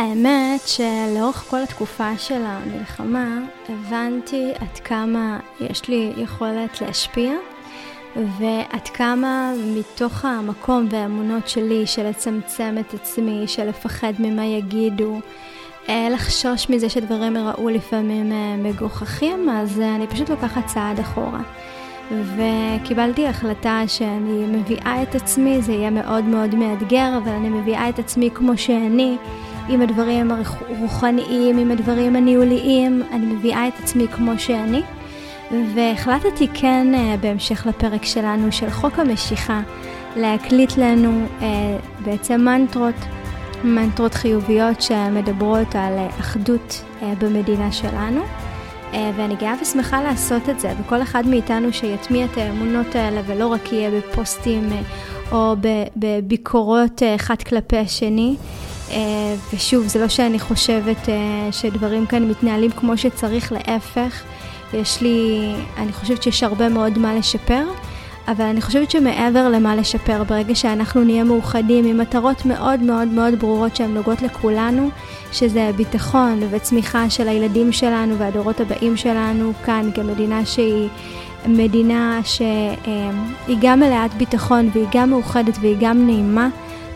האמת שלאורך כל התקופה של המלחמה הבנתי עד כמה יש לי יכולת להשפיע ועד כמה מתוך המקום והאמונות שלי של לצמצם את עצמי, של לפחד ממה יגידו, אה, לחשוש מזה שדברים יראו לפעמים אה, מגוחכים, אז אני פשוט לוקחת צעד אחורה. וקיבלתי החלטה שאני מביאה את עצמי, זה יהיה מאוד מאוד מאתגר, אבל אני מביאה את עצמי כמו שאני, עם הדברים הרוחניים, עם הדברים הניהוליים, אני מביאה את עצמי כמו שאני. והחלטתי כן, אה, בהמשך לפרק שלנו של חוק המשיכה, להקליט לנו אה, בעצם מנטרות, מנטרות חיוביות שמדברות על אחדות אה, במדינה שלנו. ואני גאה ושמחה לעשות את זה, וכל אחד מאיתנו שיטמיע את האמונות האלה ולא רק יהיה בפוסטים או בביקורות אחד כלפי השני. ושוב, זה לא שאני חושבת שדברים כאן מתנהלים כמו שצריך, להפך. יש לי, אני חושבת שיש הרבה מאוד מה לשפר, אבל אני חושבת שמעבר למה לשפר, ברגע שאנחנו נהיה מאוחדים עם מטרות מאוד מאוד מאוד ברורות שהן נוגעות לכולנו, שזה ביטחון וצמיחה של הילדים שלנו והדורות הבאים שלנו כאן כמדינה שהיא מדינה שהיא גם מלאת ביטחון והיא גם מאוחדת והיא גם נעימה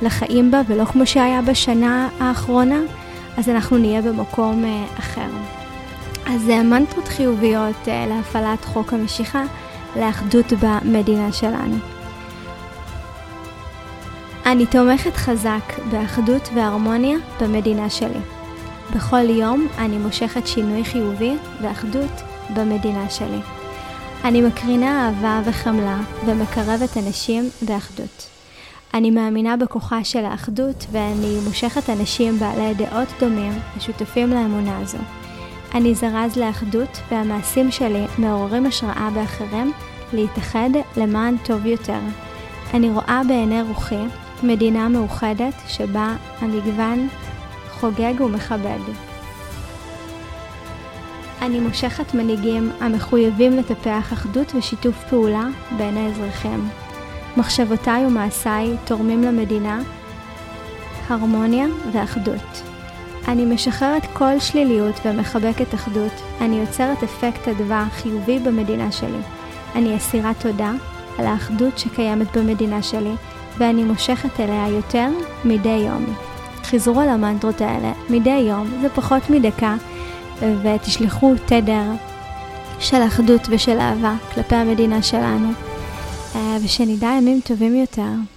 לחיים בה ולא כמו שהיה בשנה האחרונה, אז אנחנו נהיה במקום אה, אחר. אז מנטרות חיוביות uh, להפעלת חוק המשיכה לאחדות במדינה שלנו. אני תומכת חזק באחדות והרמוניה במדינה שלי. בכל יום אני מושכת שינוי חיובי ואחדות במדינה שלי. אני מקרינה אהבה וחמלה ומקרבת אנשים באחדות. אני מאמינה בכוחה של האחדות ואני מושכת אנשים בעלי דעות דומים ושותפים לאמונה הזו. אני זרז לאחדות והמעשים שלי מעוררים השראה באחרים להתאחד למען טוב יותר. אני רואה בעיני רוחי מדינה מאוחדת שבה המגוון חוגג ומכבד. אני מושכת מנהיגים המחויבים לטפח אחדות ושיתוף פעולה בין האזרחים. מחשבותיי ומעשיי תורמים למדינה הרמוניה ואחדות. אני משחררת כל שליליות ומחבקת אחדות. אני יוצרת אפקט אדווה חיובי במדינה שלי. אני אסירה תודה על האחדות שקיימת במדינה שלי, ואני מושכת אליה יותר מדי יום. חזרו על המנטרות האלה מדי יום, זה פחות מדקה, ותשלחו תדר של אחדות ושל אהבה כלפי המדינה שלנו, ושנדע ימים טובים יותר.